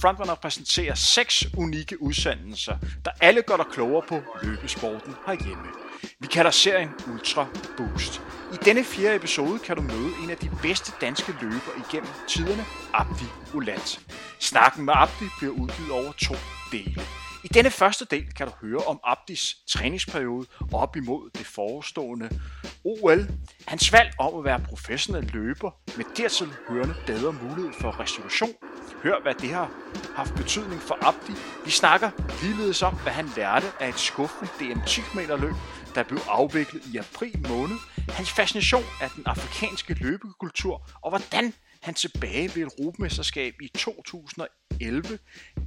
Frontrunner præsenterer seks unikke udsendelser, der alle gør dig klogere på løbesporten herhjemme. Vi kalder serien Ultra Boost. I denne fjerde episode kan du møde en af de bedste danske løbere igennem tiderne, Abdi Ulat. Snakken med Abdi bliver udgivet over to dele. I denne første del kan du høre om Abdis træningsperiode op imod det forestående OL. Hans valg om at være professionel løber med dertil hørende bedre mulighed for restitution. Hør, hvad det har haft betydning for Abdi. Vi snakker ligeledes om, hvad han lærte af et skuffende DM 10 meter løb, der blev afviklet i april måned. Hans fascination af den afrikanske løbekultur og hvordan han tilbage ved et Europamesterskab i 2011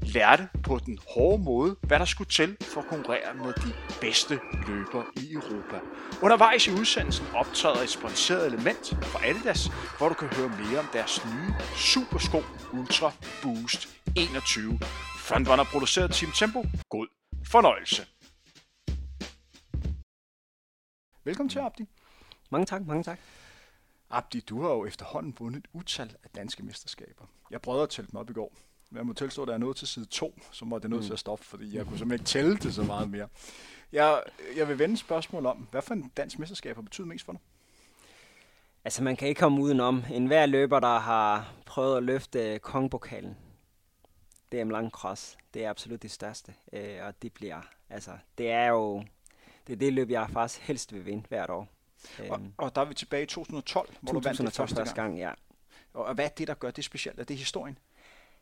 lærte på den hårde måde, hvad der skulle til for at konkurrere med de bedste løbere i Europa. Undervejs i udsendelsen optræder et sponsoreret element fra Adidas, hvor du kan høre mere om deres nye supersko Ultra Boost 21. Frontrunner produceret Team Tempo. God fornøjelse. Velkommen til, Abdi. Mange tak, mange tak. Abdi, du har jo efterhånden vundet et utal af danske mesterskaber. Jeg prøvede at tælle dem op i går. Jeg må tilstå, at der er noget til side 2, så må det nødt mm. til at stoppe, fordi jeg kunne simpelthen ikke tælle det så meget mere. Jeg, jeg vil vende spørgsmål om, hvad for en dansk mesterskab har betydet mest for dig? Altså, man kan ikke komme udenom. En hver løber, der har prøvet at løfte kongpokalen, det er en lang cross. Det er absolut det største. Øh, og det bliver, altså, det er jo, det er det løb, jeg faktisk helst vil vinde hvert år. Og, øhm. og der er vi tilbage i 2012, hvor 2012 du vandt det første, første gang. gang. ja. Og hvad er det, der gør det specielt? Er det historien?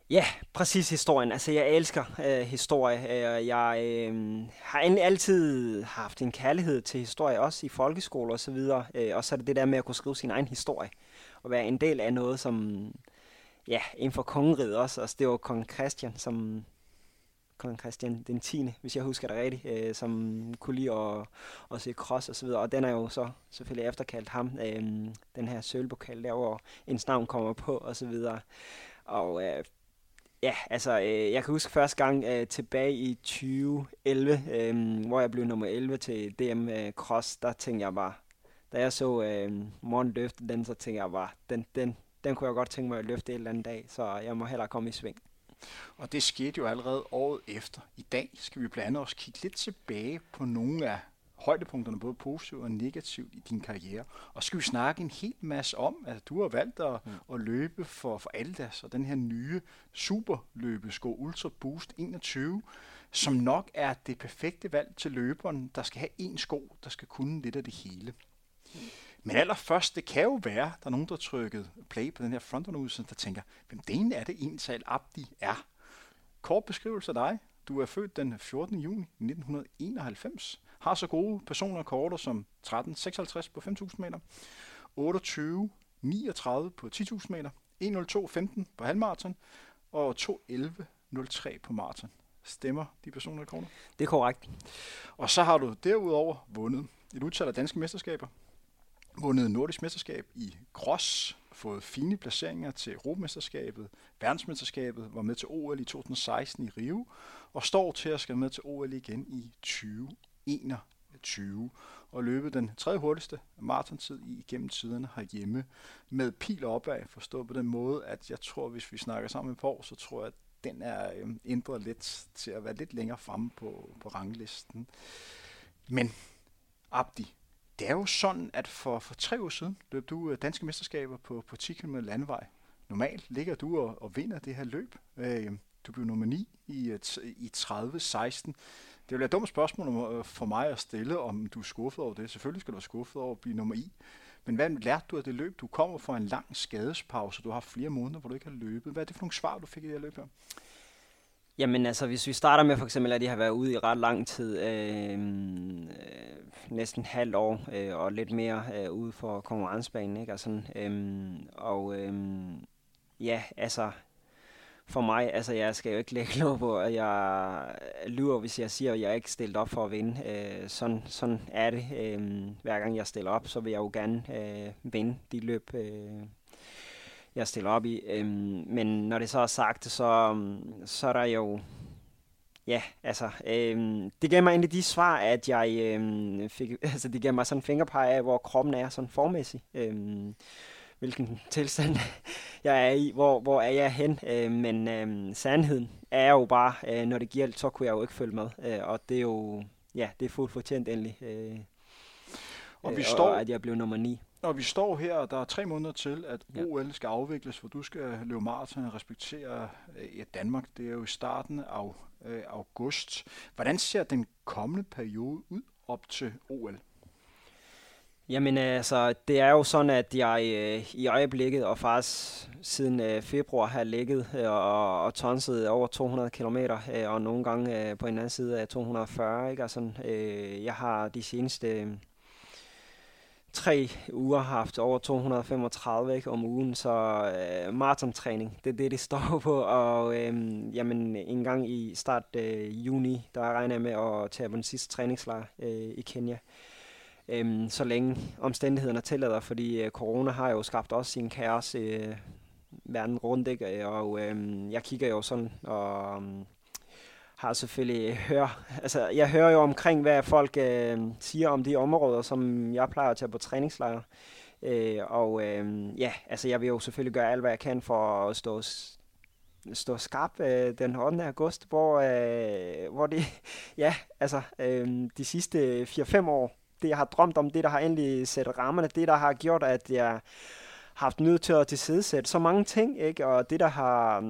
Ja, præcis historien. Altså, jeg elsker øh, historie. Jeg øh, har altid haft en kærlighed til historie, også i folkeskole og så videre. Øh, og så er det det der med at kunne skrive sin egen historie. Og være en del af noget, som... Ja, inden for kongeriget også. Altså, det var kong Christian, som kong Christian den 10., hvis jeg husker det rigtigt, øh, som kunne lide at, at se cross og så videre. Og den er jo så selvfølgelig efterkaldt ham, øh, den her sølvpokal der, hvor ens navn kommer på og så videre. Og øh, ja, altså, øh, jeg kan huske første gang øh, tilbage i 2011, øh, hvor jeg blev nummer 11 til DM øh, Cross, der tænkte jeg bare, da jeg så øh, morgen løfte den, så tænkte jeg bare, den, den, den kunne jeg godt tænke mig at løfte en eller anden dag, så jeg må hellere komme i sving. Og det skete jo allerede året efter. I dag skal vi blandt andet også kigge lidt tilbage på nogle af højdepunkterne, både positivt og negativt i din karriere. Og skal vi snakke en hel masse om, at du har valgt at, mm. at løbe for, for Aldas og den her nye superløbesko Ultra Boost 21, som nok er det perfekte valg til løberen, der skal have en sko, der skal kunne lidt af det hele. Mm. Men allerførst, det kan jo være, der er nogen, der har trykket play på den her frontrunner der tænker, hvem det er det egentlig Abdi er? Kort beskrivelse af dig. Du er født den 14. juni 1991. Har så gode personer korter som 13.56 på 5.000 meter, 28 39 på 10.000 meter, 1.02.15 på halvmarathon og 2.11.03 på maraton. Stemmer de personer korter? Det er korrekt. Og så har du derudover vundet et udtal af danske mesterskaber, vundet nordisk mesterskab i cross, fået fine placeringer til Europamesterskabet, verdensmesterskabet, var med til OL i 2016 i Rio, og står til at skal med til OL igen i 2021 og løbet den tredje hurtigste maratontid i igennem tiderne herhjemme med pil opad, forstået på den måde, at jeg tror, hvis vi snakker sammen på år, så tror jeg, at den er øhm, ændret lidt til at være lidt længere fremme på, på ranglisten. Men Abdi, det er jo sådan, at for, for tre år siden løb du øh, danske mesterskaber på, på 10 km landvej. Normalt ligger du og, og vinder det her løb. Øh, du blev nummer 9 i, øh, i 30-16. Det er være et dumt spørgsmål øh, for mig at stille, om du er skuffet over det. Selvfølgelig skal du være skuffet over at blive nummer 9. Men hvad lærte du af det løb? Du kommer fra en lang skadespause. Du har flere måneder, hvor du ikke har løbet. Hvad er det for nogle svar, du fik i det her løb her? Jamen altså, hvis vi starter med for eksempel, at de har været ude i ret lang tid, øh, øh, næsten halvt år øh, og lidt mere øh, ude for konkurrencebanen, ikke? Og, sådan, øh, og øh, ja, altså, for mig, altså jeg skal jo ikke lægge lov på, at jeg lyver, hvis jeg siger, at jeg ikke stillet op for at vinde. Øh, sådan, sådan er det. Øh, hver gang jeg stiller op, så vil jeg jo gerne øh, vinde de løb, øh, jeg stiller op i. Øhm, men når det så er sagt, så, så er der jo... Ja, altså, øhm, det gav mig egentlig de svar, at jeg øhm, fik, altså det gav mig sådan en fingerpege af, hvor kroppen er sådan formæssigt. Øhm, hvilken tilstand jeg er i, hvor, hvor er jeg hen. Øh, men øh, sandheden er jo bare, øh, når det gælder, så kunne jeg jo ikke følge med. Øh, og det er jo, ja, det er fuldt fortjent endelig. Øh, og vi øh, står, og at jeg blev nummer 9. Når vi står her, og der er tre måneder til, at ja. OL skal afvikles, hvor du skal løbe maraton og respektere ja, Danmark. Det er jo i starten af øh, august. Hvordan ser den kommende periode ud op til OL? Jamen altså, det er jo sådan, at jeg øh, i øjeblikket, og faktisk siden øh, februar har ligget øh, og, og tonset over 200 km, øh, og nogle gange øh, på en anden side af 240. Ikke? Altså, øh, jeg har de seneste tre uger haft over 235 ikke, om ugen, så øh, maratontræning, det er det, det står på. Og øh, jamen, en gang i start øh, juni, der regner jeg med at tage på den sidste træningslejr øh, i Kenya øhm, så længe omstændighederne tillader, fordi øh, corona har jo skabt også sin kaos øh, verden rundt, ikke? og øh, jeg kigger jo sådan, og øh, har selvfølgelig øh, hør, altså jeg hører jo omkring, hvad folk øh, siger om de områder, som jeg plejer at tage på træningslejre. Øh, og øh, ja, altså jeg vil jo selvfølgelig gøre alt, hvad jeg kan for at stå stå skarp øh, den 8. august, hvor, øh, hvor det, ja, altså øh, de sidste 4-5 år, det, jeg har drømt om, det, der har endelig sat rammerne, det, der har gjort, at jeg har haft nødt til at tilsidesætte så mange ting, ikke? og det, der har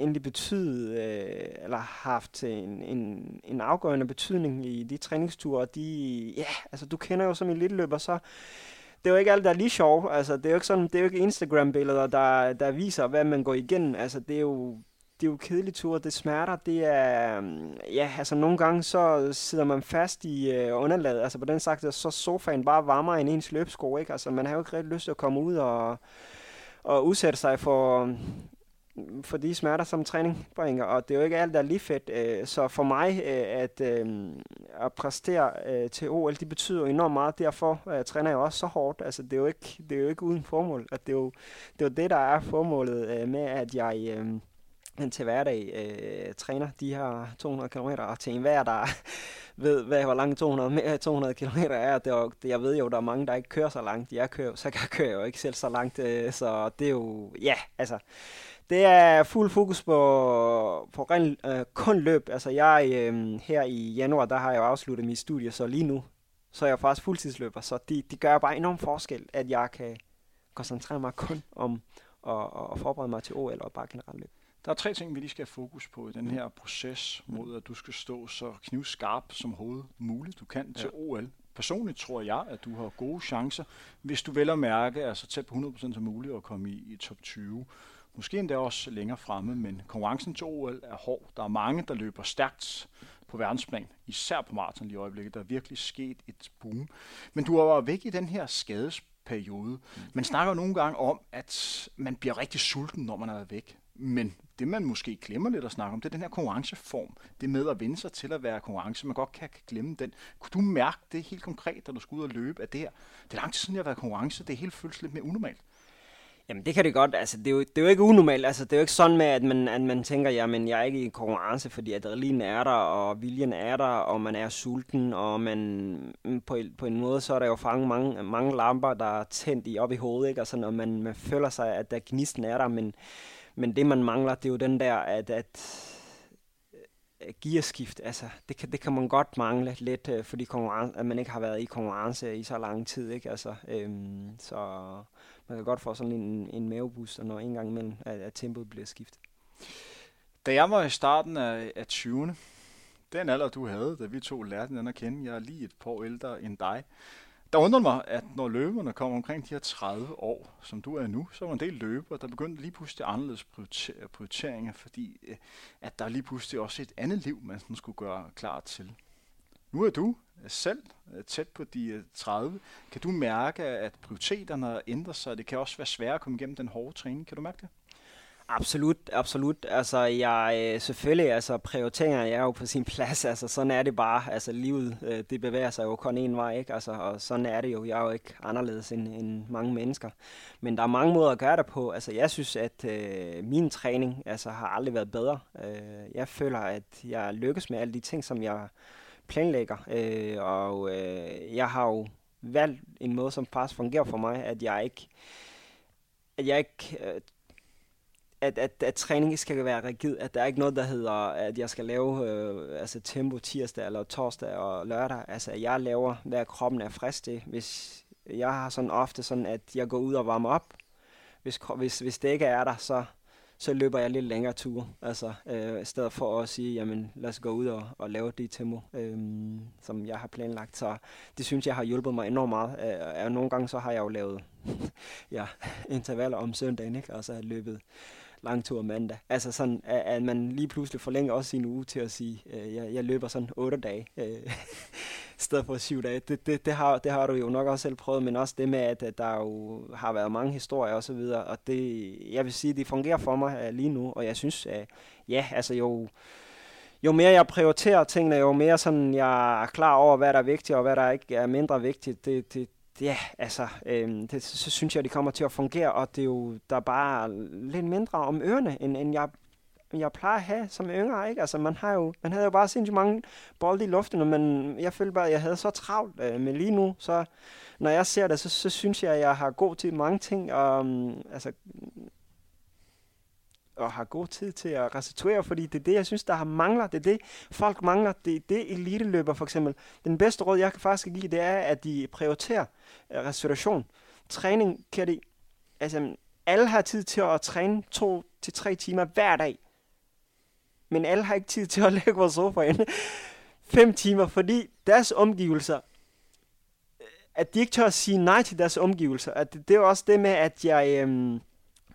egentlig betydet, øh, eller haft en, en, en afgørende betydning i de træningsture, de, ja, altså du kender jo som en lille løber, så det er jo ikke alt, der er lige sjov. Altså, det er jo ikke sådan, det er jo ikke Instagram-billeder, der, der viser, hvad man går igennem. Altså, det er jo det er jo kedelige ture, det smerter, det er, mm, ja, altså nogle gange så sidder man fast i øh, underlaget, altså på den sagt, så sofaen bare varmer end ens løbsko, ikke? Altså man har jo ikke rigtig lyst til at komme ud og, og udsætte sig for, for de smerter, som træning bringer, og det er jo ikke alt, der er lige fedt. Øh, så for mig øh, at, øh, at præstere øh, til OL, det betyder jo enormt meget. Derfor øh, træner jeg også så hårdt. Altså, det, er jo ikke, det er jo ikke uden formål. At det, er jo, det er jo det, der er formålet øh, med, at jeg til hverdag øh, træner de her 200 km, og til enhver, der ved, hvad, hvor langt 200, 200 km er, det er, jeg ved jo, der er mange, der ikke kører så langt. Jeg kører, så jeg jo ikke selv så langt, øh, så det er jo, ja, altså, det er fuld fokus på, på ren, øh, kun løb. Altså jeg, øh, her i januar, der har jeg jo afsluttet mit studie, så lige nu, så er jeg faktisk fuldtidsløber, så det de gør bare enorm forskel, at jeg kan koncentrere mig kun om at, at forberede mig til OL og bare generelt løb. Der er tre ting, vi lige skal have fokus på i den her proces mod, at du skal stå så knivskarp som hovedet muligt, du kan til ja. OL. Personligt tror jeg, at du har gode chancer, hvis du vel at mærke, altså tæt på 100% som muligt at komme i, i top 20. Måske endda også længere fremme, men konkurrencen til OL er hård. Der er mange, der løber stærkt på verdensplan, især på maraton lige i øjeblikket. Der er virkelig sket et boom. Men du har været væk i den her skadesperiode. Man snakker jo nogle gange om, at man bliver rigtig sulten, når man er væk. Men det, man måske glemmer lidt at snakke om, det er den her konkurrenceform. Det med at vende sig til at være konkurrence. Man godt kan glemme den. Kunne du mærke det helt konkret, da du skulle ud og løbe, at det her, det er lang tid siden, jeg har været konkurrence, det er helt føles lidt mere unormalt? Jamen det kan det godt, altså det er jo, det er jo ikke unormalt, altså det er jo ikke sådan med, at man, at man tænker, jamen jeg er ikke i konkurrence, fordi adrenalin er der, og viljen er der, og man er sulten, og man mm, på, på en måde, så er der jo fanget mange, mange lamper, der er tændt i, op i hovedet, ikke? Altså når man, man føler sig, at der gnisten er der, men men det, man mangler, det er jo den der, at, at øh, gearskift, altså, det kan, det kan man godt mangle lidt, øh, fordi konkurrence, at man ikke har været i konkurrence i så lang tid, ikke? Altså, øhm, så man kan godt få sådan en, en mavebooster, når en gang imellem, at, at tempoet bliver skiftet. Da jeg var i starten af, af 20'erne, den alder du havde, da vi to lærte den at kende, jeg er lige et par år ældre end dig, der undrer mig, at når løberne kommer omkring de her 30 år, som du er nu, så var en del løbere, der begyndte lige pludselig anderledes prioriteringer, fordi øh, at der lige pludselig også et andet liv, man sådan skulle gøre klar til. Nu er du øh, selv øh, tæt på de øh, 30. Kan du mærke, at prioriteterne ændrer sig? Det kan også være svært at komme igennem den hårde træning. Kan du mærke det? Absolut, absolut. Altså, jeg, selvfølgelig, altså, prioriteringer er jo på sin plads. Altså, sådan er det bare. Altså, livet, det bevæger sig jo kun en vej, ikke? Altså, og sådan er det jo. Jeg er jo ikke anderledes end, end mange mennesker. Men der er mange måder at gøre det på. Altså, jeg synes, at øh, min træning altså, har aldrig været bedre. Øh, jeg føler, at jeg lykkes med alle de ting, som jeg planlægger. Øh, og øh, jeg har jo valgt en måde, som faktisk fungerer for mig, at jeg ikke at jeg ikke øh, at, at, at træning skal være rigid, at der er ikke noget, der hedder, at jeg skal lave øh, altså tempo tirsdag eller torsdag og lørdag. Altså, jeg laver, hvad kroppen er frisk til. Hvis jeg har sådan ofte sådan, at jeg går ud og varmer op. Hvis, hvis, hvis det ikke er der, så, så løber jeg lidt længere ture. Altså, øh, i stedet for at sige, jamen lad os gå ud og, og lave det tempo, øh, som jeg har planlagt. Så det synes jeg har hjulpet mig enormt meget. Øh, nogle gange så har jeg jo lavet ja, intervaller om søndagen, ikke? og så har jeg løbet langtur mandag. Altså sådan, at, at man lige pludselig forlænger også sin uge til at sige, øh, jeg, jeg løber sådan otte dage, øh, stedet for syv dage. Det, det, det, har, det har du jo nok også selv prøvet, men også det med, at, at der jo har været mange historier og så videre, og det, jeg vil sige, det fungerer for mig øh, lige nu, og jeg synes, at ja, altså jo, jo mere jeg prioriterer tingene, jo mere sådan jeg er klar over, hvad der er vigtigt, og hvad der ikke er mindre vigtigt, det, det, ja, altså, øhm, det, så synes jeg, det kommer til at fungere, og det er jo der er bare lidt mindre om ørerne, end, end jeg jeg plejer at have som yngre, ikke? Altså, man, har jo, man havde jo bare sindssygt mange bolde i luften, men jeg følte bare, at jeg havde så travlt. Øh, med lige nu, så når jeg ser det, så, så synes jeg, at jeg har god til mange ting, og um, altså, mm, og har god tid til at restituere, fordi det er det, jeg synes, der har mangler. Det er det, folk mangler. Det er det, eliteløber for eksempel. Den bedste råd, jeg kan faktisk give, det er, at de prioriterer øh, restitution. Træning kan de... Altså, alle har tid til at træne to til tre timer hver dag. Men alle har ikke tid til at lægge på sofaen fem timer, fordi deres omgivelser, at de ikke tør at sige nej til deres omgivelser, at det, det er også det med, at jeg... Øhm,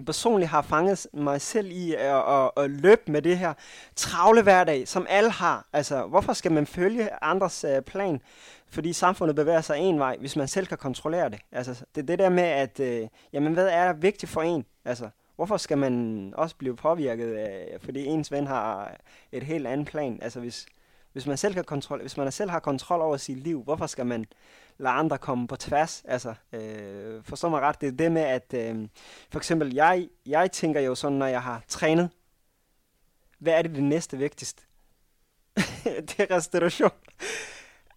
personligt har fanget mig selv i at, at, at løbe med det her travle hverdag, som alle har. Altså, hvorfor skal man følge andres øh, plan? Fordi samfundet bevæger sig en vej, hvis man selv kan kontrollere det. Altså, det er det der med, at, øh, jamen, hvad er vigtigt for en? Altså, hvorfor skal man også blive påvirket af, fordi ens ven har et helt andet plan? Altså, hvis, hvis man selv kan kontrol, hvis man selv har kontrol over sit liv, hvorfor skal man lade andre komme på tværs? Altså, øh, forstår mig ret, det er det med, at øh, for eksempel, jeg, jeg tænker jo sådan, når jeg har trænet, hvad er det det næste vigtigste? det er restitution.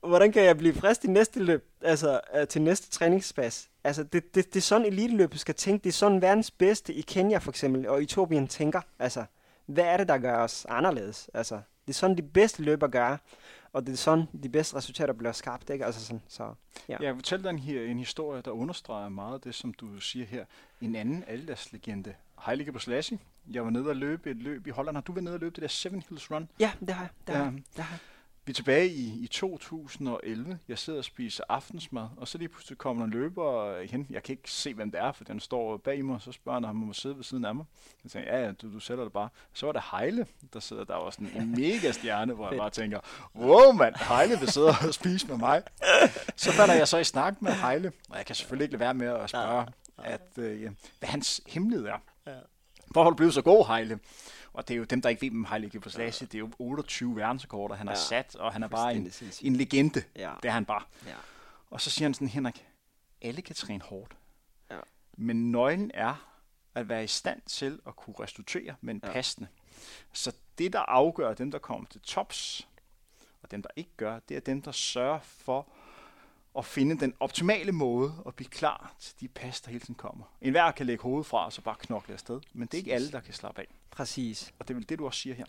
Hvordan kan jeg blive frisk i næste løb, altså øh, til næste træningspas? Altså, det, det, det er sådan eliteløb skal tænke. Det er sådan verdens bedste i Kenya for eksempel, og Etiopien tænker. Altså, hvad er det, der gør os anderledes? Altså, det er sådan, de bedste løber gør, og det er sådan, de bedste resultater bliver skabt, ikke? Altså sådan, så, ja. Jeg fortæller dig en, her, en historie, der understreger meget det, som du siger her. En anden Adidas-legende, Haile Gebrselassie. Jeg var nede og løbe et løb i Holland. Har du været nede og løbe det der Seven Hills Run? Ja, det har jeg. Det har, ja. Det har jeg. Vi er tilbage i, i 2011. Jeg sidder og spiser aftensmad, og så lige pludselig kommer en løber hen. Jeg kan ikke se, hvem det er, for den står bag mig, og så spørger han, om han må sidde ved siden af mig. Jeg tænker, ja, ja, du, du sætter det bare. Så var det Heile, der sidder der var sådan en mega stjerne, hvor jeg bare tænker, wow mand, Heile vil sidde og spise med mig. Så falder jeg så i snak med Heile, og jeg kan selvfølgelig ikke lade være med at spørge, at, øh, hvad hans hemmelighed er. Hvorfor har du blevet så god, Heile? Og det er jo dem, der ikke ved, hvem Haile Gebrselassie, det er jo 28 verdensrekorder, han ja. har sat, og han er bare en, en legende. Ja. Det er han bare. Ja. Og så siger han sådan, Henrik, alle kan træne hårdt. Ja. Men nøglen er at være i stand til at kunne restituere med en ja. passende. Så det, der afgør dem, der kommer til tops, og dem, der ikke gør, det er dem, der sørger for at finde den optimale måde at blive klar til de pas, der hele tiden kommer. En hver kan lægge hovedet fra og så bare knokle afsted, men det er ikke alle, der kan slappe af. Præcis. Og det er vel det, du også siger her.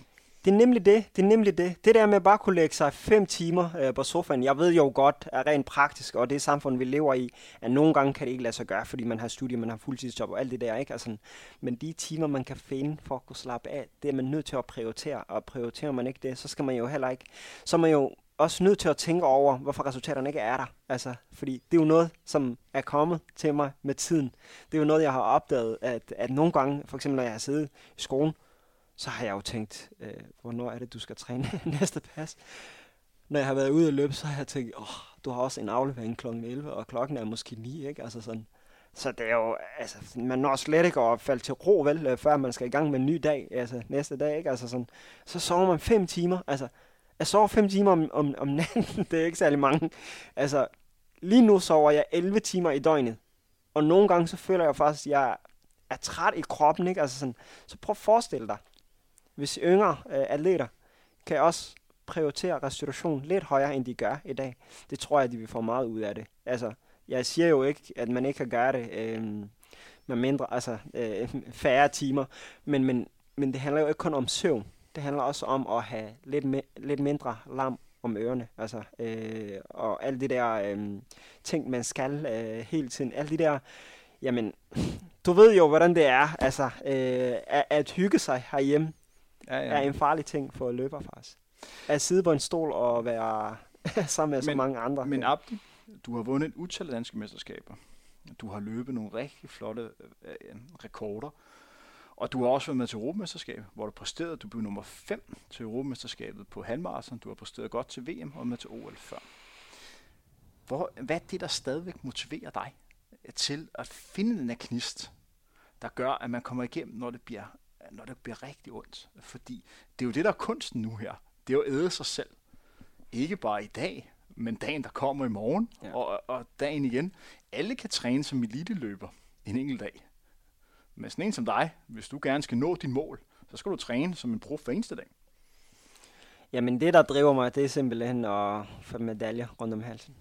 Det er nemlig det. Det er nemlig det. Det der med at bare kunne lægge sig fem timer øh, på sofaen. Jeg ved jo godt, at rent praktisk, og det samfund, vi lever i, at nogle gange kan det ikke lade sig gøre, fordi man har studie, man har fuldtidsjob og alt det der, ikke? Altså, men de timer, man kan finde for at kunne slappe af, det er man nødt til at prioritere. Og prioriterer man ikke det, så skal man jo heller ikke... Så er man jo også nødt til at tænke over, hvorfor resultaterne ikke er der. Altså, fordi det er jo noget, som er kommet til mig med tiden. Det er jo noget, jeg har opdaget, at, at nogle gange, for eksempel når jeg har siddet i skolen, så har jeg jo tænkt, øh, hvornår er det, du skal træne næste pas? Når jeg har været ude og løbe, så har jeg tænkt, åh, du har også en aflevering kl. 11, og klokken er måske 9, ikke? Altså sådan. Så det er jo, altså, man når slet ikke at falde til ro, vel, øh, før man skal i gang med en ny dag, altså næste dag, ikke? Altså sådan, så sover man fem timer, altså, jeg sover 5 timer om, om, om natten, det er ikke særlig mange. Altså, lige nu sover jeg 11 timer i døgnet, og nogle gange så føler jeg faktisk, at jeg er træt i kroppen, ikke? Altså sådan, så prøv at forestille dig, hvis yngre øh, atleter kan også prioritere restitution lidt højere, end de gør i dag. Det tror jeg, de vil få meget ud af det. Altså, jeg siger jo ikke, at man ikke kan gøre det. Øh, med mindre, altså øh, færre timer. Men, men, men det handler jo ikke kun om søvn. Det handler også om at have lidt, me- lidt mindre larm om ørerne. Altså, øh, og alle de der øh, ting, man skal øh, hele tiden. Alle de der, jamen, du ved jo, hvordan det er. Altså, øh, at, at hygge sig herhjemme ja, ja. er en farlig ting for løber faktisk. At sidde på en stol og være sammen med men, så mange andre. Men Abdi, du har vundet et utal af danske mesterskaber. Du har løbet nogle rigtig flotte øh, rekorder. Og du har også været med til Europamesterskabet, hvor du præsterede. Du blev nummer 5 til Europamesterskabet på halvmarathon. Du har præsteret godt til VM og med til OL før. Hvor, hvad er det, der stadigvæk motiverer dig til at finde den her knist, der gør, at man kommer igennem, når det bliver, når det bliver rigtig ondt? Fordi det er jo det, der er kunsten nu her. Det er jo at æde sig selv. Ikke bare i dag, men dagen, der kommer i morgen, ja. og, og dagen igen. Alle kan træne som eliteløber en enkelt dag. Men sådan en som dig, hvis du gerne skal nå dit mål, så skal du træne som en prof hver eneste dag. Jamen det, der driver mig, det er simpelthen at få medaljer rundt om halsen.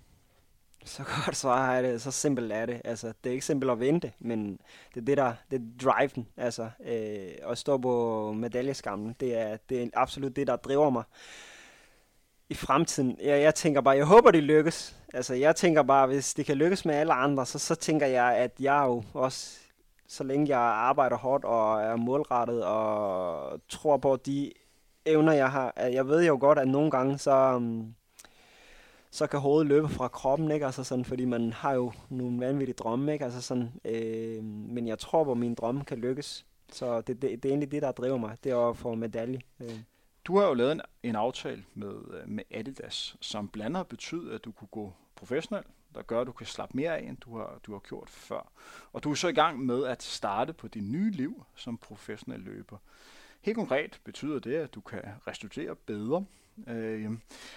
Så godt svar er det, så simpelt er det. Altså, det er ikke simpelt at vente, men det er det, der det er driven. Altså, øh, at stå på medaljeskammen, det er, det er absolut det, der driver mig i fremtiden. Jeg, jeg tænker bare, jeg håber, det lykkes. Altså, jeg tænker bare, hvis det kan lykkes med alle andre, så, så tænker jeg, at jeg jo også så længe jeg arbejder hårdt og er målrettet og tror på de evner, jeg har. Jeg ved jo godt, at nogle gange, så, øhm, så kan hovedet løbe fra kroppen, ikke? Altså sådan, fordi man har jo nogle vanvittige drømme, ikke? Altså sådan, øh, men jeg tror på, at min drømme kan lykkes. Så det, det, det er egentlig det, der driver mig, det er at få medalje. Øh. Du har jo lavet en, en aftale med, øh, med Adidas, som blandt andet betyder, at du kunne gå professionel der gør, at du kan slappe mere af, end du har, du har gjort før. Og du er så i gang med at starte på dit nye liv som professionel løber. Helt konkret betyder det, at du kan restituere bedre. Øh,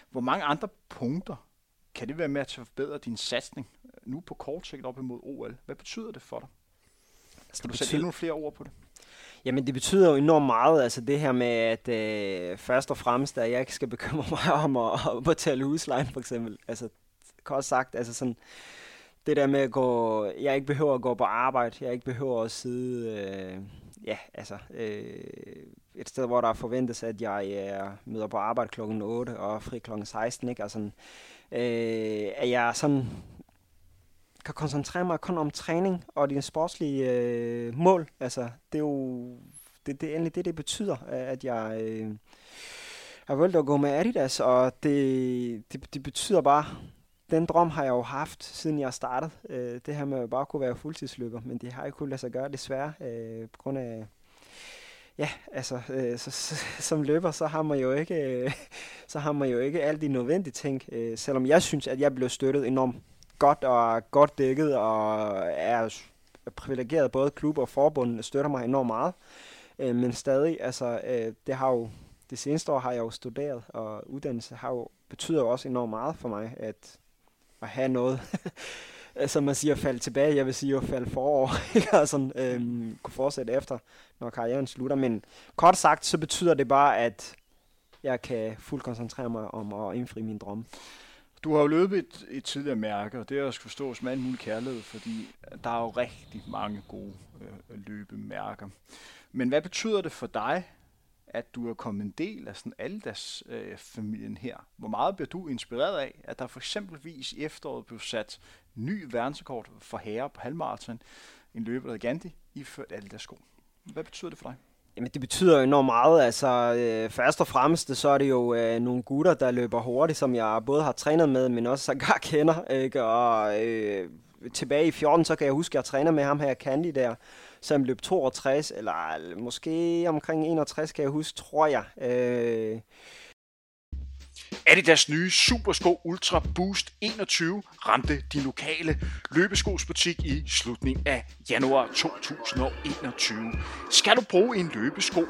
hvor mange andre punkter kan det være med at forbedre din satsning nu på kort sigt op imod OL? Hvad betyder det for dig? Skal du sætte endnu flere ord på det? Jamen det betyder jo enormt meget, altså det her med, at øh, først og fremmest, at jeg ikke skal bekymre mig om at, at betale huslejen for eksempel. Altså kort sagt, altså sådan, det der med at gå, jeg ikke behøver at gå på arbejde, jeg ikke behøver at sidde, øh, ja, altså, øh, et sted, hvor der forventes, at jeg øh, møder på arbejde klokken 8 og fri klokken 16, ikke? Altså, øh, at jeg sådan kan koncentrere mig kun om træning og dine sportslige øh, mål. Altså, det er jo det, det er endelig det, det betyder, øh, at jeg øh, har valgt at gå med Adidas, og det, det, det betyder bare, den drøm har jeg jo haft, siden jeg startede. Øh, det her med at bare kunne være fuldtidsløber, men det har jeg kunnet lade sig gøre desværre, øh, på grund af, ja, altså, øh, så, så, som løber, så har man jo ikke, øh, så har man jo ikke alle de nødvendige ting, øh, selvom jeg synes, at jeg blev støttet enormt godt og godt dækket, og er privilegeret, både klub og forbund støtter mig enormt meget, øh, men stadig, altså, øh, det har jo, det seneste år har jeg jo studeret, og uddannelse har jo, betyder jo også enormt meget for mig, at at have noget, som man siger, falde tilbage. Jeg vil sige at falde forover, og sådan, øhm, kunne fortsætte efter, når karrieren slutter. Men kort sagt, så betyder det bare, at jeg kan fuldt koncentrere mig om at indfri min drømme. Du har jo løbet et, et tidligere mærke, og det er også forstås med en mulig kærlighed, fordi der er jo rigtig mange gode øh, løbemærker. Men hvad betyder det for dig, at du er kommet en del af sådan Aldas øh, familien her. Hvor meget bliver du inspireret af, at der for eksempelvis i efteråret blev sat ny verdensrekord for herre på halvmarathon, en løber, der Gandhi, iført Aldas sko. Hvad betyder det for dig? Jamen, det betyder jo enormt meget. Altså, øh, først og fremmest, så er det jo øh, nogle gutter, der løber hurtigt, som jeg både har trænet med, men også sågar kender. Ikke? Og øh, tilbage i 14, så kan jeg huske, at jeg træner med ham her, Candy der, som løb 62, eller måske omkring 61, kan jeg huske, tror jeg. Øh, Adidas nye Supersko Ultra Boost 21 ramte din lokale løbeskosbutik i slutningen af januar 2021. Skal du bruge en løbesko,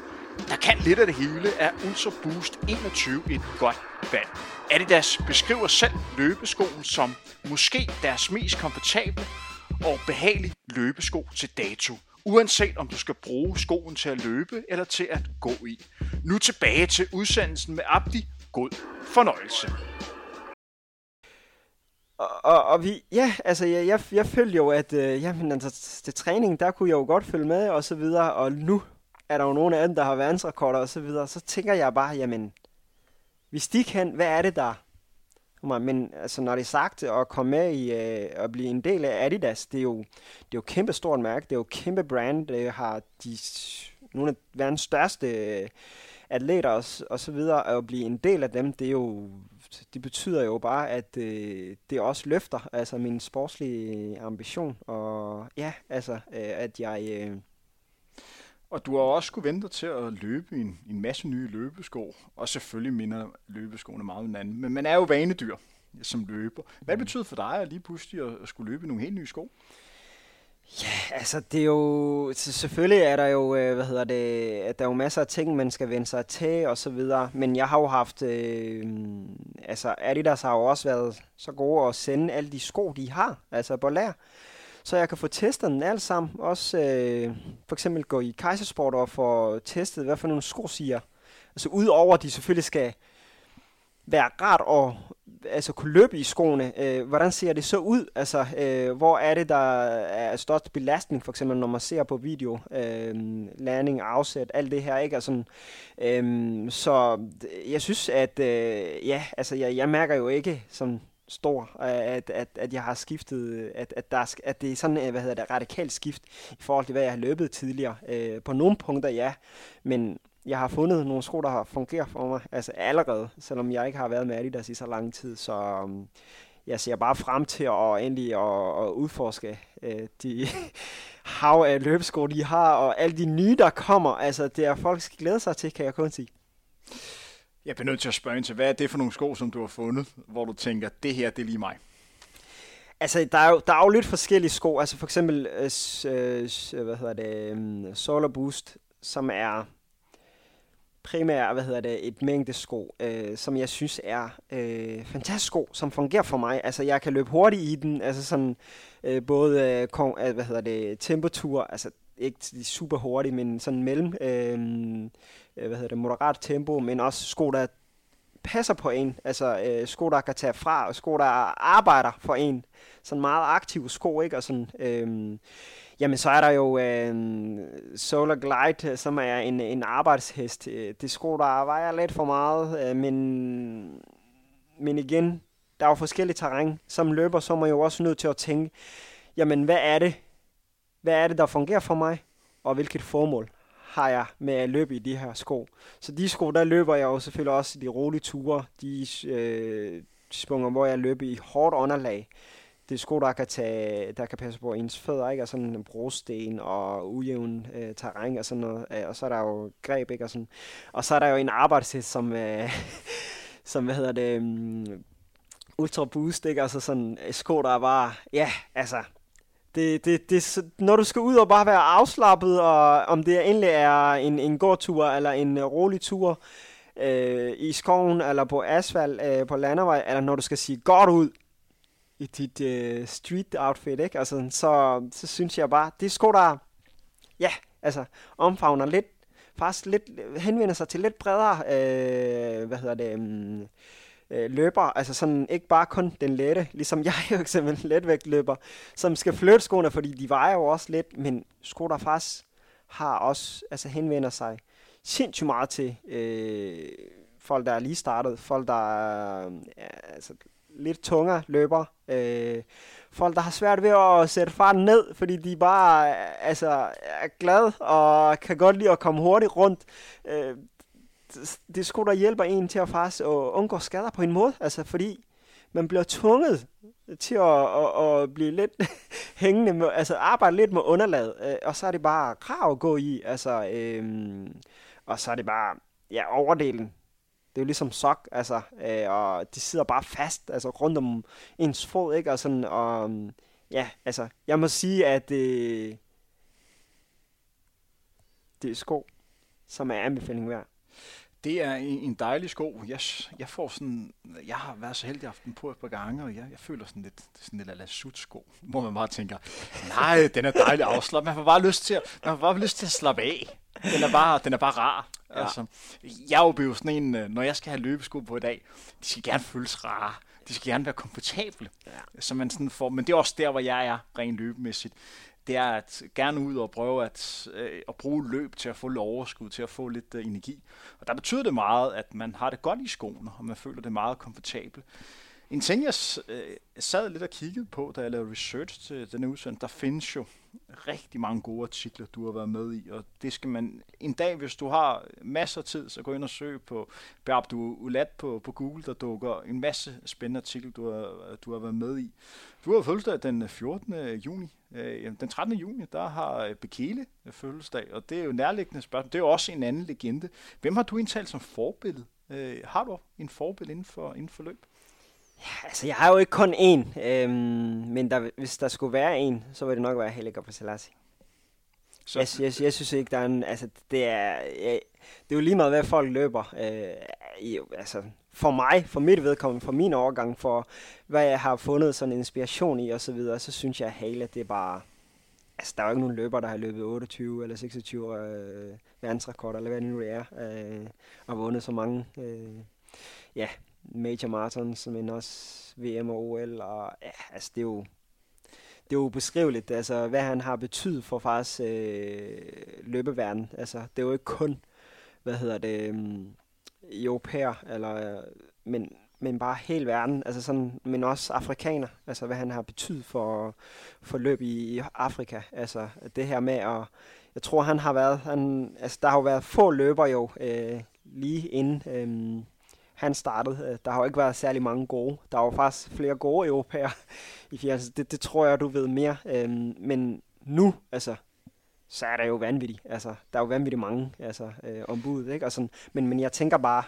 der kan lidt af det hele, er Ultra Boost 21 et godt valg. Adidas beskriver selv løbeskoen som måske deres mest komfortable og behagelige løbesko til dato uanset om du skal bruge skoen til at løbe eller til at gå i. Nu tilbage til udsendelsen med Abdi. God fornøjelse. Og, og, og vi, ja, altså jeg, jeg, jeg følte jo, at øh, jamen, altså, til træning, der kunne jeg jo godt følge med og så videre, og nu er der jo nogle af dem, der har verdensrekorder og så videre, så tænker jeg bare, jamen, hvis de kan, hvad er det der? Men altså, når det er sagt at komme med i øh, at blive en del af Adidas, det er jo, det er jo kæmpe stort mærke, det er jo kæmpe brand, det har de, nogle af verdens største øh, atleter og, og så videre, at blive en del af dem, det er jo det betyder jo bare, at øh, det også løfter altså min sportslige ambition, og ja, altså, øh, at jeg... Øh, og du har også skulle vente til at løbe en, en masse nye løbesko, og selvfølgelig minder løbeskoene meget om hinanden. Men man er jo vanedyr som løber. Hvad mm. betyder for dig at lige pludselig at, at skulle løbe nogle helt nye sko? Ja, altså det er jo, selvfølgelig er der jo, øh, hvad hedder det, at der er jo masser af ting, man skal vende sig til og så videre, men jeg har jo haft, øh, altså Adidas har jo også været så gode at sende alle de sko, de har, altså på lær, så jeg kan få testet den alle sammen, også øh, for eksempel gå i Kaisersport og få testet, hvad for nogle sko siger, altså udover at de selvfølgelig skal være rart at altså, kunne løbe i skoene. Øh, hvordan ser det så ud? Altså, øh, hvor er det, der er størst belastning, for eksempel når man ser på video, øh, landing, afsæt, alt det her, ikke? Altså, øh, så jeg synes, at øh, ja, altså, jeg, jeg mærker jo ikke som stor, at, at, at jeg har skiftet, at, at, der, at det er sådan, øh, hvad hedder det, radikalt skift i forhold til, hvad jeg har løbet tidligere. Øh, på nogle punkter, ja, men jeg har fundet nogle sko, der har fungeret for mig, altså allerede, selvom jeg ikke har været med Adidas i så lang tid, så um, jeg ser bare frem til at endelig at, at udforske øh, de hav af løbesko, de har, og alle de nye, der kommer. Altså, det er folk skal glæde sig til, kan jeg kun sige. Jeg bliver nødt til at spørge ind til, hvad er det for nogle sko, som du har fundet, hvor du tænker, det her, det er lige mig? Altså, der er, jo, der er jo lidt forskellige sko. Altså, for eksempel, øh, øh, øh hvad hedder det, um, Solar Boost, som er primært, hvad hedder det, et mængde sko, øh, som jeg synes er øh, fantastisk sko, som fungerer for mig. Altså, jeg kan løbe hurtigt i den, altså sådan, øh, både, øh, øh, hvad hedder det, temperatur, altså ikke super hurtigt, men sådan mellem, øhm, øh, hvad hedder det, moderat tempo, men også sko, der passer på en, altså øh, sko, der kan tage fra, og sko, der arbejder for en. Sådan meget aktive sko, ikke? Og sådan, øh, Jamen, så er der jo øh, Solar Glide, øh, som er en, en arbejdshest. Øh, det sko, der vejer lidt for meget, øh, men, men igen, der er jo forskellige terræn. Som løber, så er man jo også nødt til at tænke, jamen, hvad er det? Hvad er det, der fungerer for mig? Og hvilket formål har jeg med at løbe i de her sko? Så de sko, der løber jeg jo selvfølgelig også de rolige ture. De øh, spunger, hvor jeg løber i hårdt underlag det er sko, der kan, tage, der kan passe på ens fødder, ikke? Og sådan en brosten og ujævn øh, terræn og sådan noget. Øh, og så er der jo greb, ikke? Og, sådan. og så er der jo en arbejdshest, som, øh, som hvad hedder det, um, Ultra Boost, ikke? Altså sådan øh, sko, der er bare, ja, altså, det, det, det, når du skal ud og bare være afslappet, og om det egentlig er en, en gårdtur eller en øh, rolig tur øh, i skoven eller på asfalt øh, på landevej, eller når du skal sige godt ud, i dit øh, street outfit, ikke? Altså, så, så synes jeg bare, det er sko, der, ja, altså, omfavner lidt, faktisk lidt, øh, henvender sig til lidt bredere, øh, hvad hedder det, um, øh, løbere, altså sådan ikke bare kun den lette, ligesom jeg jo eksempel letvægtløber, som skal flytte skoene, fordi de vejer jo også lidt, men sko, der faktisk har også, altså henvender sig sindssygt meget til øh, folk, der er lige startet, folk, der er ja, altså, lidt tungere løber. Øh, folk, der har svært ved at sætte farten ned, fordi de bare øh, altså, er glade og kan godt lide at komme hurtigt rundt. Øh, det skulle der hjælpe en til at faktisk at undgå skader på en måde, altså fordi man bliver tvunget til at, at, at blive lidt hængende, med, altså arbejde lidt med underlaget, øh, og så er det bare krav at gå i, altså, øh, og så er det bare, ja, overdelen det er jo ligesom sok, altså, øh, og de sidder bare fast, altså rundt om ens fod, ikke? Og sådan, og ja, altså, jeg må sige, at øh, det er sko, som er anbefaling værd. Det er en dejlig sko. Jeg, jeg får sådan, jeg har været så heldig den på et par gange, og jeg, jeg føler sådan lidt, sådan lidt ala sko, hvor man bare tænker, nej, den er dejlig afslappet. Man får bare lyst til at, man får bare lyst til at slappe af. Den er bare, den er bare rar. Ja. Altså, jeg er jo sådan en, øh, når jeg skal have løbesko på i dag, de skal gerne føles rare. de skal gerne være komfortable, ja. så man sådan får, men det er også der, hvor jeg er rent løbemæssigt. Det er at gerne ud og prøve at, øh, at bruge løb til at få lidt overskud, til at få lidt øh, energi. Og der betyder det meget, at man har det godt i skoene, og man føler det meget komfortabelt. En ting, jeg øh, sad lidt og kiggede på, da jeg lavede research til denne udsendelse, der findes jo rigtig mange gode artikler, du har været med i, og det skal man en dag, hvis du har masser af tid, så gå ind og søg på du Ulat på, på Google, der dukker en masse spændende artikler, du har, du har været med i. Du har fødselsdag den øh, 14. Øh, juni. Øh, den 13. juni, der har Bekele fødselsdag, og det er jo nærliggende spørgsmål. Det er jo også en anden legende. Hvem har du indtalt som forbillede? Har du en forbillede inden for, inden for løb? Ja, altså, jeg har jo ikke kun én, øhm, men der, hvis der skulle være en, så vil det nok være Heliga på Selassie. Så. Jeg, jeg, jeg, synes ikke, der er en, altså, det er, jeg, det er jo lige meget, hvad folk løber. Øh, i, altså, for mig, for mit vedkommende, for min overgang, for hvad jeg har fundet sådan inspiration i og så videre, så synes jeg, at Hale, det er bare, altså, der er jo ikke nogen løber, der har løbet 28 eller 26 øh, verdensrekorder, eller hvad det nu er, øh, og vundet så mange, øh, ja, major marathons, men også VM og OL, og ja, altså det er jo, det er jo beskriveligt, altså hvad han har betydet for faktisk øh, løbeverden. Altså det er jo ikke kun, hvad hedder det, øh, europæer, eller, men, men bare hele verden, altså sådan, men også afrikaner, altså hvad han har betydet for, for løb i, i Afrika. Altså det her med at, jeg tror han har været, han, altså der har jo været få løber jo, øh, lige inden, øh, han startede. Øh, der har jo ikke været særlig mange gode. Der er jo faktisk flere gode europæer i fjerde. Det, det tror jeg, du ved mere. Øhm, men nu, altså, så er der jo vanvittigt. Altså, der er jo vanvittigt mange altså, øh, ombud, ikke? Og sådan, men, men jeg tænker bare,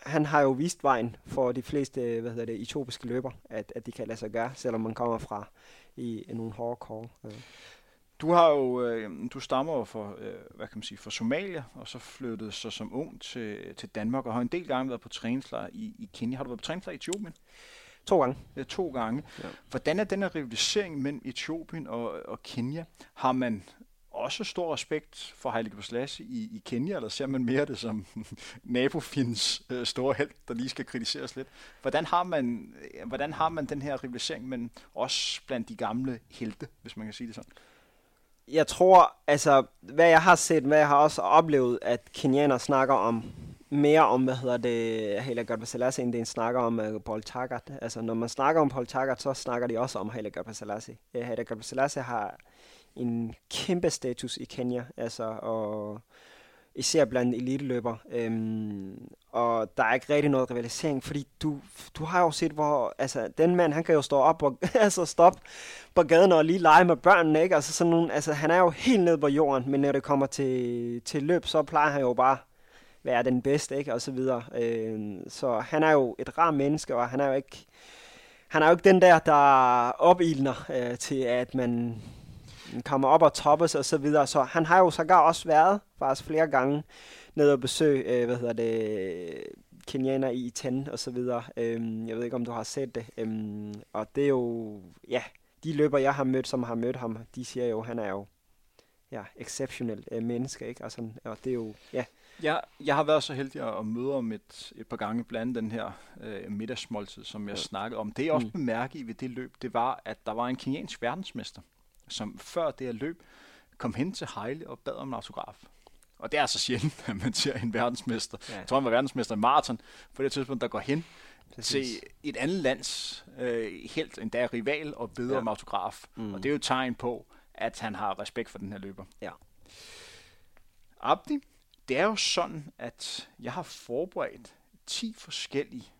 han har jo vist vejen for de fleste øh, hvad hedder det, etiopiske løber, at, at de kan lade sig gøre, selvom man kommer fra i, i nogle hårde kår. Øh. Du har jo, øh, du stammer jo for, øh, hvad kan man sige, fra Somalia, og så flyttede så som ung til, til Danmark, og har en del gange været på træningslejr i, i Kenya. Har du været på træningslejr i Etiopien? To gange. Ja, to gange. Ja. Hvordan er den her rivalisering mellem Etiopien og, og Kenya? Har man også stor respekt for Haile Gebrselassie i, i Kenya, eller ser man mere det som nabofins øh, store held, der lige skal kritiseres lidt? Hvordan har man, øh, hvordan har man den her rivalisering, men også blandt de gamle helte, hvis man kan sige det sådan? Jeg tror, altså, hvad jeg har set, hvad jeg har også oplevet, at kenianer snakker om mere om, hvad hedder det, Hela Gebrselassie, end det snakker om uh, Paul Taggart. Altså, når man snakker om Paul Taggart, så snakker de også om Haile Gebrselassie. Uh, øh, Haile Gebrselassie har en kæmpe status i Kenya, altså, og især blandt eliteløber. Øhm, og der er ikke rigtig noget rivalisering, fordi du, du har jo set, hvor altså, den mand, han kan jo stå op og altså, stoppe på gaden og lige lege med børnene, ikke? Altså, sådan nogle, altså, han er jo helt nede på jorden, men når det kommer til, til løb, så plejer han jo bare være den bedste, ikke? Og så videre. Øhm, så han er jo et rar menneske, og han er jo ikke, han er jo ikke den der, der opildner øh, til, at man kommer op og toppes og så videre. Så han har jo sågar også været faktisk flere gange nede og besøge, øh, hvad hedder det, kenianer i Ten og så videre. Øhm, jeg ved ikke, om du har set det. Øhm, og det er jo, ja, de løber, jeg har mødt, som har mødt ham, de siger jo, han er jo ja, exceptionel øh, menneske, ikke? Og, sådan, og det er jo, ja. Ja, jeg har været så heldig at møde om et, et par gange blandt den her øh, middagsmåltid, som jeg ja. snakkede om. Det jeg også mm. bemærkede ved det løb, det var, at der var en keniansk verdensmester, som før det her løb kom hen til Heile og bad om en autograf. Og det er så sjældent, at man ser en verdensmester. Ja. Jeg tror, han var verdensmester i maraton på det tidspunkt, der går hen Præcis. til et andet lands øh, helt endda rival og beder ja. om autograf. Mm. Og det er jo et tegn på, at han har respekt for den her løber. Ja. Abdi, det er jo sådan, at jeg har forberedt 10 forskellige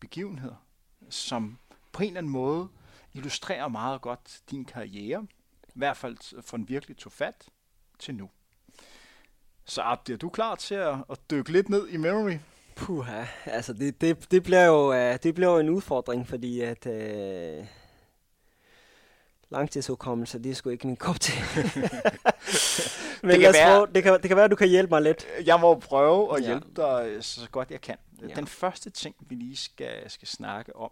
begivenheder, som på en eller anden måde illustrerer meget godt din karriere, i hvert fald fra den virkelig tog fat til nu. Så Abdi, er du klar til at, at dykke lidt ned i memory? Puha, altså det, det, det, bliver jo, uh, det bliver jo en udfordring, fordi at uh, langtidsudkommelse, det er sgu ikke min kop til. Men det kan, være, prøve, det, kan, det kan være, at du kan hjælpe mig lidt. Jeg må prøve at hjælpe ja. dig så godt jeg kan. Ja. Den første ting, vi lige skal, skal snakke om,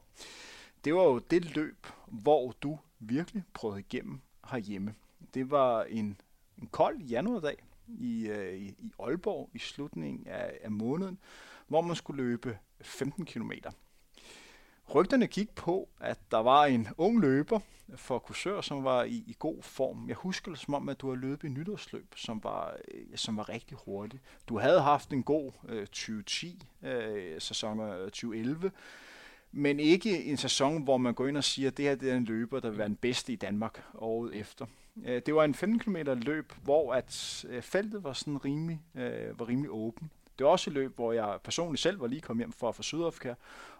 det var jo det løb, hvor du virkelig prøvede igennem herhjemme. Det var en, en kold januardag i, øh, i, Aalborg i slutningen af, af måneden, hvor man skulle løbe 15 km. Rygterne gik på, at der var en ung løber for Kursør, som var i, i god form. Jeg husker det som om, at du har løbet i nytårsløb, som var, øh, som var rigtig hurtigt. Du havde haft en god øh, 2010-sæson øh, 2011, øh, men ikke en sæson, hvor man går ind og siger, at det her det er en løber, der vil være den bedste i Danmark året efter. Øh, det var en 15 km løb, hvor at øh, feltet var sådan rimelig, øh, var rimelig åben. Det var også et løb, hvor jeg personligt selv var lige kommet hjem fra, fra Sydafrika,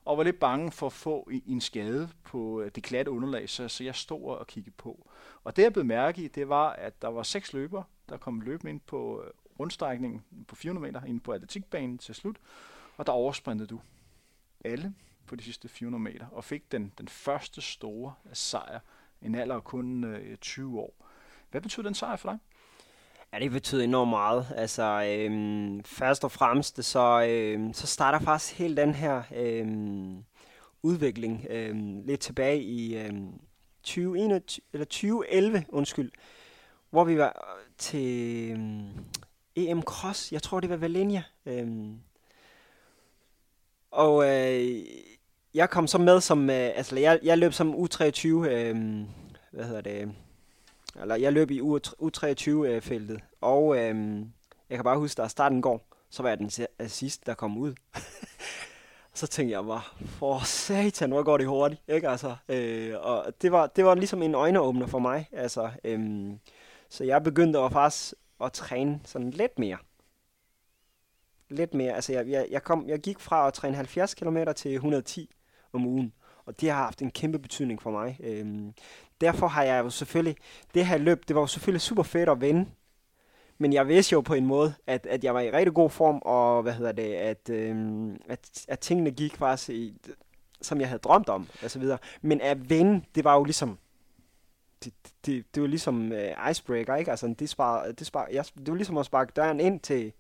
og var lidt bange for at få en skade på øh, det glatte underlag, så, så jeg stod og kiggede på. Og det jeg blev mærke i, det var, at der var seks løbere, der kom løbende ind på øh, rundstrækningen på 400 meter, ind på atletikbanen til slut, og der oversprintede du alle på de sidste 400 meter, og fik den, den første store sejr, en alder af kun øh, 20 år. Hvad betyder den sejr for dig? Ja, det betyder enormt meget. Altså, øhm, først og fremmest, så, øhm, så starter faktisk hele den her øhm, udvikling øhm, lidt tilbage i øhm, 2021, eller 2011, undskyld, hvor vi var øh, til øhm, EM Cross. Jeg tror, det var Valenia. Øhm, og øh, jeg kom så med som, øh, altså jeg, jeg løb som U23, øh, hvad hedder det, eller jeg løb i U23-feltet, øh, og øhm, jeg kan bare huske, da starten går, så var jeg den øh, sidste, der kom ud. så tænkte jeg bare, for satan, hvor går det hurtigt, ikke altså? Øh, og det var, det var ligesom en øjneåbner for mig, altså. Øhm, så jeg begyndte at faktisk at træne sådan lidt mere lidt mere. Altså, jeg, jeg, jeg, kom, jeg gik fra at træne 70 km til 110 om ugen, og det har haft en kæmpe betydning for mig. Øhm, derfor har jeg jo selvfølgelig, det her løb, det var jo selvfølgelig super fedt at vinde, men jeg vidste jo på en måde, at, at jeg var i rigtig god form, og hvad hedder det, at, øhm, at, at tingene gik faktisk i, som jeg havde drømt om, og så videre. Men at vinde, det var jo ligesom, det, det, det var ligesom uh, icebreaker, ikke? Altså, det, spar, det, spar, jeg, det var ligesom at sparke døren ind til,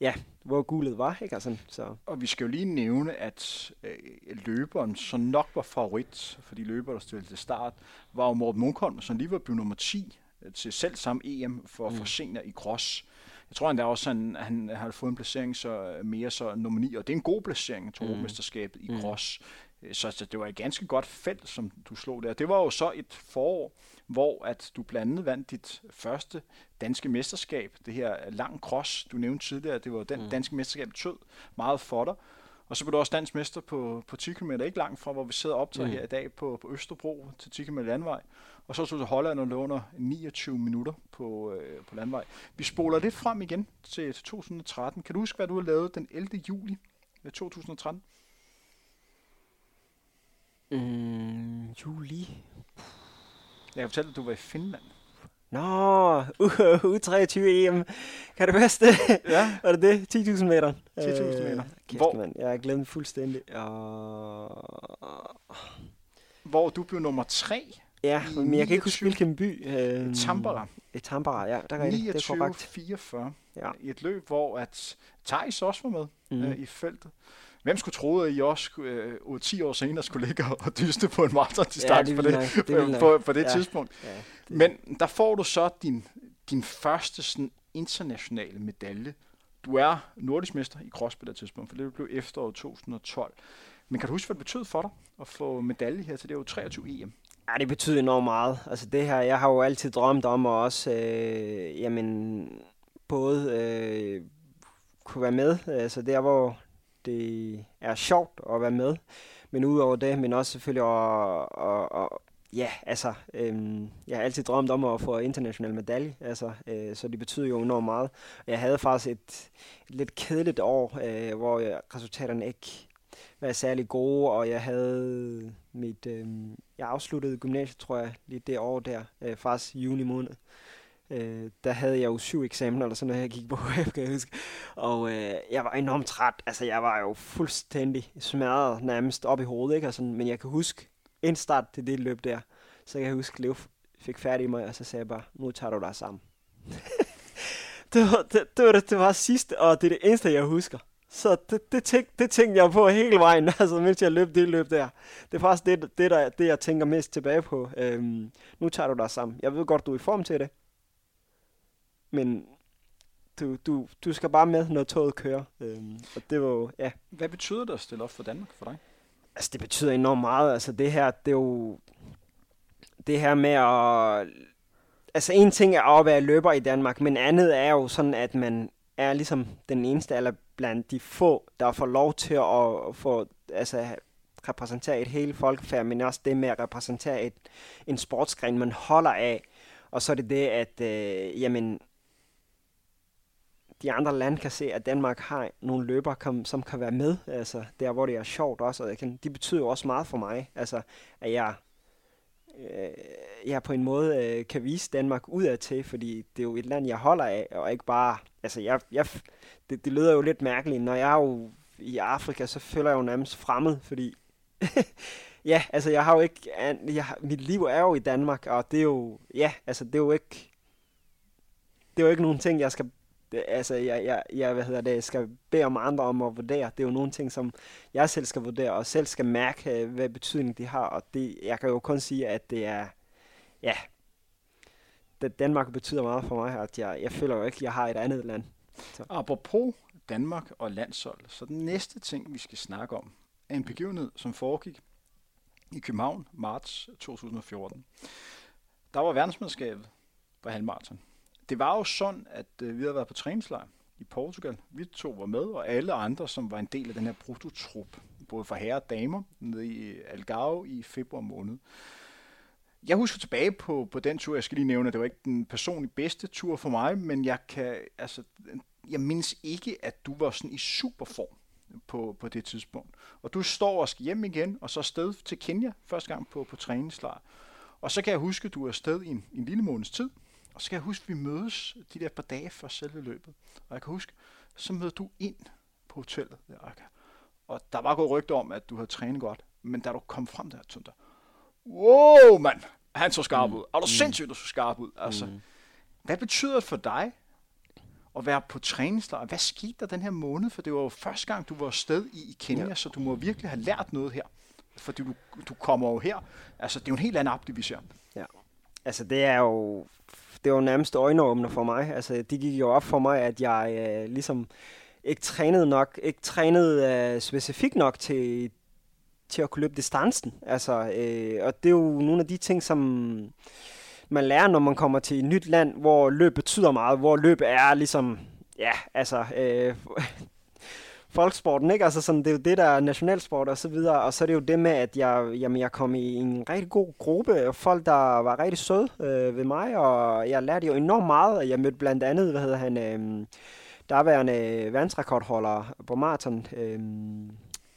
ja, hvor guldet var, ikke? Altså, så. Og vi skal jo lige nævne, at øh, løberen, som nok var favorit for de løbere, der stillede til start, var jo Morten Munkholm, som lige var blevet nummer 10 øh, til selv samme EM for, mm. for senior i cross. Jeg tror endda også, at han, han har fået en placering så øh, mere så nummer 9, og det er en god placering til mm. mesterskabet i mm. cross. Øh, så, så det var et ganske godt felt, som du slog der. Det var jo så et forår, hvor at du blandt andet vandt dit første danske mesterskab, det her lang cross, du nævnte tidligere, det var den mm. danske mesterskab tød meget for dig. Og så blev du også dansk mester på, på 10 km, ikke langt fra, hvor vi sidder og optager mm. her i dag på, på Østerbro til 10 km landvej. Og så tog du til Holland og låner 29 minutter på, øh, på landvej. Vi spoler lidt frem igen til, til 2013. Kan du huske, hvad du har lavet den 11. juli 2013? Mm, juli. Jeg kan fortælle, at du var i Finland. Nå, U23 EM. Kan det bedste? Ja. Var det det? 10.000 meter? 10.000 meter. Øh, kæft, Hvor? Man. Jeg har glemt fuldstændig. Og... Hvor du blev nummer 3. Ja, men jeg kan ikke huske, hvilken by. Øh, Tampere. I Tampere, ja. Der er 29, det er korrekt. 44. Ja. I et løb, hvor at Thijs også var med mm. øh, i feltet. Hvem skulle tro, at I også øh, 10 år senere skulle ligge og dyste på en marathon-distance ja, på det, det på, på det ja. tidspunkt? Ja, det. Men der får du så din, din første sådan, internationale medalje. Du er nordisk mester i cross på det tidspunkt, for det blev efteråret 2012. Men kan du huske, hvad det betød for dig at få medalje her til det er jo 23 EM? Ja, det betyder enormt meget. Altså det her, jeg har jo altid drømt om at også, øh, jamen, både øh, kunne være med. Altså der, hvor det er sjovt at være med. Men udover det, men også selvfølgelig at, at, at ja, altså, øhm, jeg har altid drømt om at få international medalje, altså, øh, så det betyder jo enormt meget. Jeg havde faktisk et, et lidt kedeligt år, øh, hvor jeg, resultaterne ikke var særlig gode, og jeg havde mit, øh, jeg afsluttede gymnasiet, tror jeg, lige det år der, øh, faktisk juni måned øh, der havde jeg jo syv eksamener, eller sådan noget, jeg gik på HF, kan jeg huske. Og øh, jeg var enormt træt. Altså, jeg var jo fuldstændig smadret nærmest op i hovedet, ikke? Altså, men jeg kan huske en start til det løb der. Så jeg kan huske, Lev fik færdig i mig, og så sagde jeg bare, nu tager du dig sammen. det, var, det, det, var det, det var sidste, og det er det eneste, jeg husker. Så det, det, tænk, det tænkte jeg på hele vejen, altså mens jeg løb det løb der. Det er faktisk det, det, der, det jeg tænker mest tilbage på. Øhm, nu tager du dig sammen. Jeg ved godt, du er i form til det. Men du, du, du skal bare med, når toget kører. Øhm, og det var jo, ja. Hvad betyder det at stille op for Danmark for dig? Altså, det betyder enormt meget. Altså, det her, det er jo... Det her med at... Altså, en ting er at være løber i Danmark, men andet er jo sådan, at man er ligesom den eneste, eller blandt de få, der får lov til at få, altså, repræsentere et hele folkefærd, men også det med at repræsentere et, en sportsgren, man holder af. Og så er det det, at øh, jamen, de andre lande kan se, at Danmark har nogle løbere, kom, som kan være med, altså der, hvor det er sjovt også, og kan, de betyder jo også meget for mig, altså at jeg, øh, jeg på en måde øh, kan vise Danmark udad til, fordi det er jo et land, jeg holder af, og ikke bare, altså jeg, jeg det, det lyder jo lidt mærkeligt, når jeg er jo i Afrika, så føler jeg jo nærmest fremmed, fordi ja, altså jeg har jo ikke, jeg, mit liv er jo i Danmark, og det er jo, ja, altså det er jo ikke, det er jo ikke nogen ting, jeg skal det, altså, jeg, jeg, jeg, hvad hedder det, skal bede om andre om at vurdere. Det er jo nogle ting, som jeg selv skal vurdere, og selv skal mærke, øh, hvad betydning de har. Og det, jeg kan jo kun sige, at det er, ja, det, Danmark betyder meget for mig, at jeg, jeg føler jo ikke, at jeg har et andet land. Så. Apropos Danmark og landshold, så den næste ting, vi skal snakke om, er en begivenhed, som foregik i København, marts 2014. Der var verdensmandskabet på halvmarathon det var jo sådan, at øh, vi havde været på træningslejr i Portugal. Vi to var med, og alle andre, som var en del af den her brutotrup, både for herre og damer, nede i Algarve i februar måned. Jeg husker tilbage på, på den tur, jeg skal lige nævne, at det var ikke den personligt bedste tur for mig, men jeg kan, altså, jeg mindes ikke, at du var sådan i superform på, på det tidspunkt. Og du står og skal hjem igen, og så sted til Kenya første gang på, på træningslejr. Og så kan jeg huske, at du er afsted i en, en lille måneds tid, og så kan jeg huske, at vi mødes de der par dage før selve løbet. Og jeg kan huske, så møder du ind på hotellet. Der, og der var gået rygter om, at du havde trænet godt. Men da du kom frem der, tænkte wow, mand, han så skarp mm. ud. Er du mm. sindssygt, du så skarp ud? Altså, mm. Hvad betyder det for dig at være på træningslejr? Hvad skete der den her måned? For det var jo første gang, du var afsted i, i Kenya, ja. så du må virkelig have lært noget her. Fordi du, du kommer jo her. Altså, det er jo en helt anden app, vi ser. Ja. Altså, det er jo det var nærmest øjenåbner for mig. Altså, det gik jo op for mig, at jeg øh, ligesom ikke trænede nok, ikke trænede øh, specifikt nok til, til at kunne løbe distancen. Altså, øh, og det er jo nogle af de ting, som man lærer, når man kommer til et nyt land, hvor løb betyder meget, hvor løb er ligesom, ja, altså, øh, folksporten, ikke? Altså sådan, det er jo det, der er nationalsport og så videre, og så er det jo det med, at jeg, jamen, jeg kom i en rigtig god gruppe, og folk, der var rigtig søde øh, ved mig, og jeg lærte jo enormt meget, jeg mødte blandt andet, hvad hedder han, øh, derværende verdensrekordholder på maraton, øh,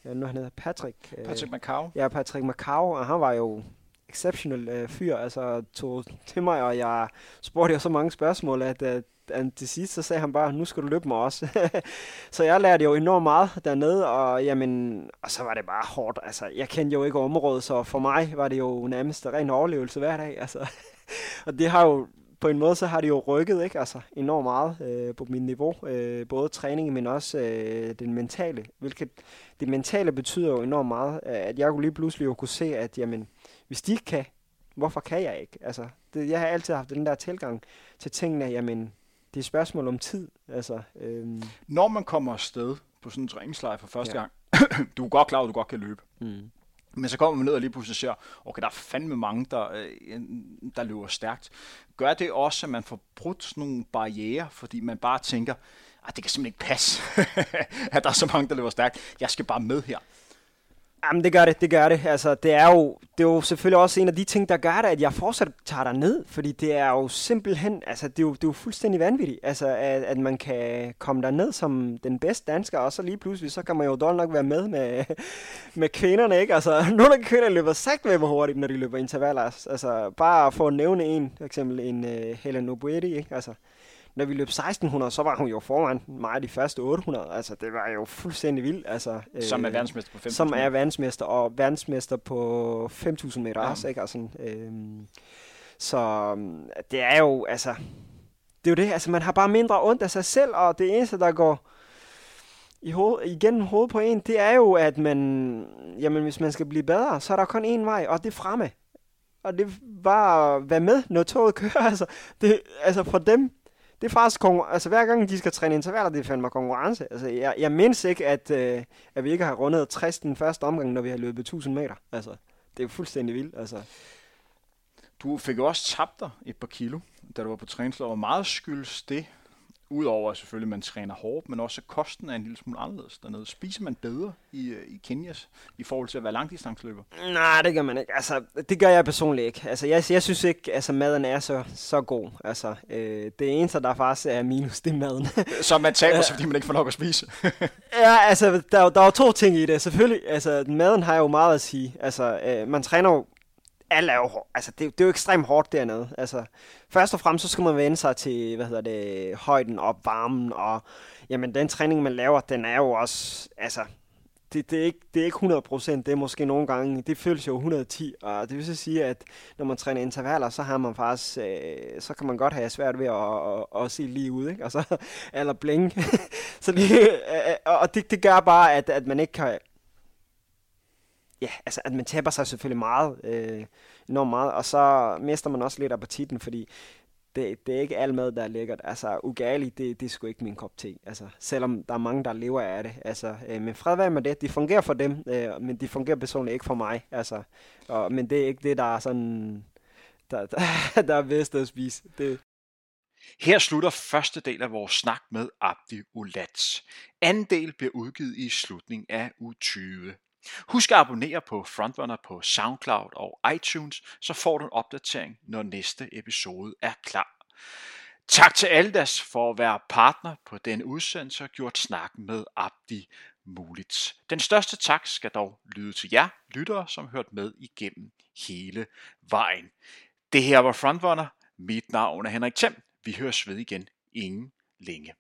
ja, nu han hedder Patrick. Øh, Patrick Macau. Ja, Patrick Macau, og han var jo exceptional øh, fyr, altså tog til mig, og jeg spurgte jo så mange spørgsmål, at øh, til sidst så sagde han bare, nu skal du løbe mig også. så jeg lærte jo enormt meget dernede, og, jamen, og så var det bare hårdt. Altså, jeg kendte jo ikke området, så for mig var det jo nærmest ren overlevelse hver dag. Altså. og det har jo på en måde så har det jo rykket ikke? Altså, enormt meget øh, på mit niveau. Øh, både træningen, men også øh, den mentale. Hvilket, det mentale betyder jo enormt meget. Øh, at jeg kunne lige pludselig jo kunne se, at jamen, hvis de ikke kan, hvorfor kan jeg ikke? Altså, det, jeg har altid haft den der tilgang til tingene, jamen, det er et spørgsmål om tid. Altså, øhm. Når man kommer afsted på sådan en træningslejr for første ja. gang, du er godt klar at du godt kan løbe. Mm. Men så kommer man ned og lige pludselig ser, okay, der er fandme mange, der, øh, der løber stærkt. Gør det også, at man får brudt sådan nogle barriere, fordi man bare tænker, at det kan simpelthen ikke passe, at der er så mange, der løber stærkt. Jeg skal bare med her. Jamen, det gør det, det gør det. Altså, det er jo, det er jo selvfølgelig også en af de ting, der gør det, at jeg fortsat tager dig ned, fordi det er jo simpelthen, altså, det er jo, det er jo fuldstændig vanvittigt, altså, at, at man kan komme der ned som den bedste dansker, og så lige pludselig, så kan man jo dårligt nok være med med, med kvinderne, ikke? Altså, nogle af kvinderne løber sagt med, hvor hurtigt, når de løber intervaller. Altså, bare for at nævne en, for eksempel en uh, Helen Obuedi, ikke? Altså, når vi løb 1600, så var hun jo foran mig de første 800. Altså, det var jo fuldstændig vildt. Altså, som er øh, verdensmester på 5.000 Som er verdensmester, og verdensmester på 5.000 meter ja. også, ikke? Altså, øh, så det er jo, altså, det er jo det, altså man har bare mindre ondt af sig selv, og det eneste, der går i hoved, igennem hovedet på en, det er jo, at man, jamen hvis man skal blive bedre, så er der kun én vej, og det er fremme. Og det var at være med, når toget kører, altså, det, altså for dem, det er faktisk konkurrence. Altså hver gang de skal træne intervaller, det er fandme konkurrence. Altså jeg, jeg mindes ikke, at, øh, at vi ikke har rundet 60 den første omgang, når vi har løbet 1000 meter. Altså, det er jo fuldstændig vildt. Altså. Du fik jo også tabt dig et par kilo, da du var på træningslov. Hvor meget skyldes det? Udover at selvfølgelig, at man træner hårdt, men også kosten er en lille smule anderledes dernede. Spiser man bedre i, øh, i Kenias i forhold til at være langdistansløber? Nej, det gør man ikke. Altså, det gør jeg personligt ikke. Altså, jeg, jeg synes ikke, altså maden er så, så god. Altså, øh, det eneste, der faktisk er minus, det er maden. så man taber sig, fordi man ikke får nok at spise? ja, altså, der, der er jo to ting i det. Selvfølgelig, altså, maden har jo meget at sige. Altså, øh, man træner jo alle er jo, altså det, det er jo ekstremt hårdt dernede. Altså, først og fremmest så skal man vende sig til, hvad hedder det, højden og varmen, og jamen den træning, man laver, den er jo også, altså, det, det, er ikke, det er ikke 100 procent, det er måske nogle gange, det føles jo 110, og det vil så sige, at når man træner intervaller, så har man faktisk, øh, så kan man godt have svært ved at, at, at se lige ud, ikke? Og så, eller blinke. så det, øh, øh, og det, det gør bare, at, at man ikke kan, ja, altså at man taber sig selvfølgelig meget, øh, enormt meget, og så mister man også lidt appetitten, fordi det, det er ikke alt mad, der er lækkert. Altså, ugali, det, det er sgu ikke min kop te. Altså, selvom der er mange, der lever af det. Altså, øh, men fred være med det. Det fungerer for dem, øh, men det fungerer personligt ikke for mig. Altså, og, men det er ikke det, der er sådan, der, der, der er bedst at spise. Det. Her slutter første del af vores snak med Abdi Ulats. Anden del bliver udgivet i slutningen af u 20. Husk at abonnere på Frontrunner på SoundCloud og iTunes, så får du en opdatering, når næste episode er klar. Tak til Aldas for at være partner på denne udsendelse og gjort snakken med Abdi muligt. Den største tak skal dog lyde til jer lyttere, som har hørt med igennem hele vejen. Det her var Frontrunner. Mit navn er Henrik Thiem. Vi høres ved igen ingen længe.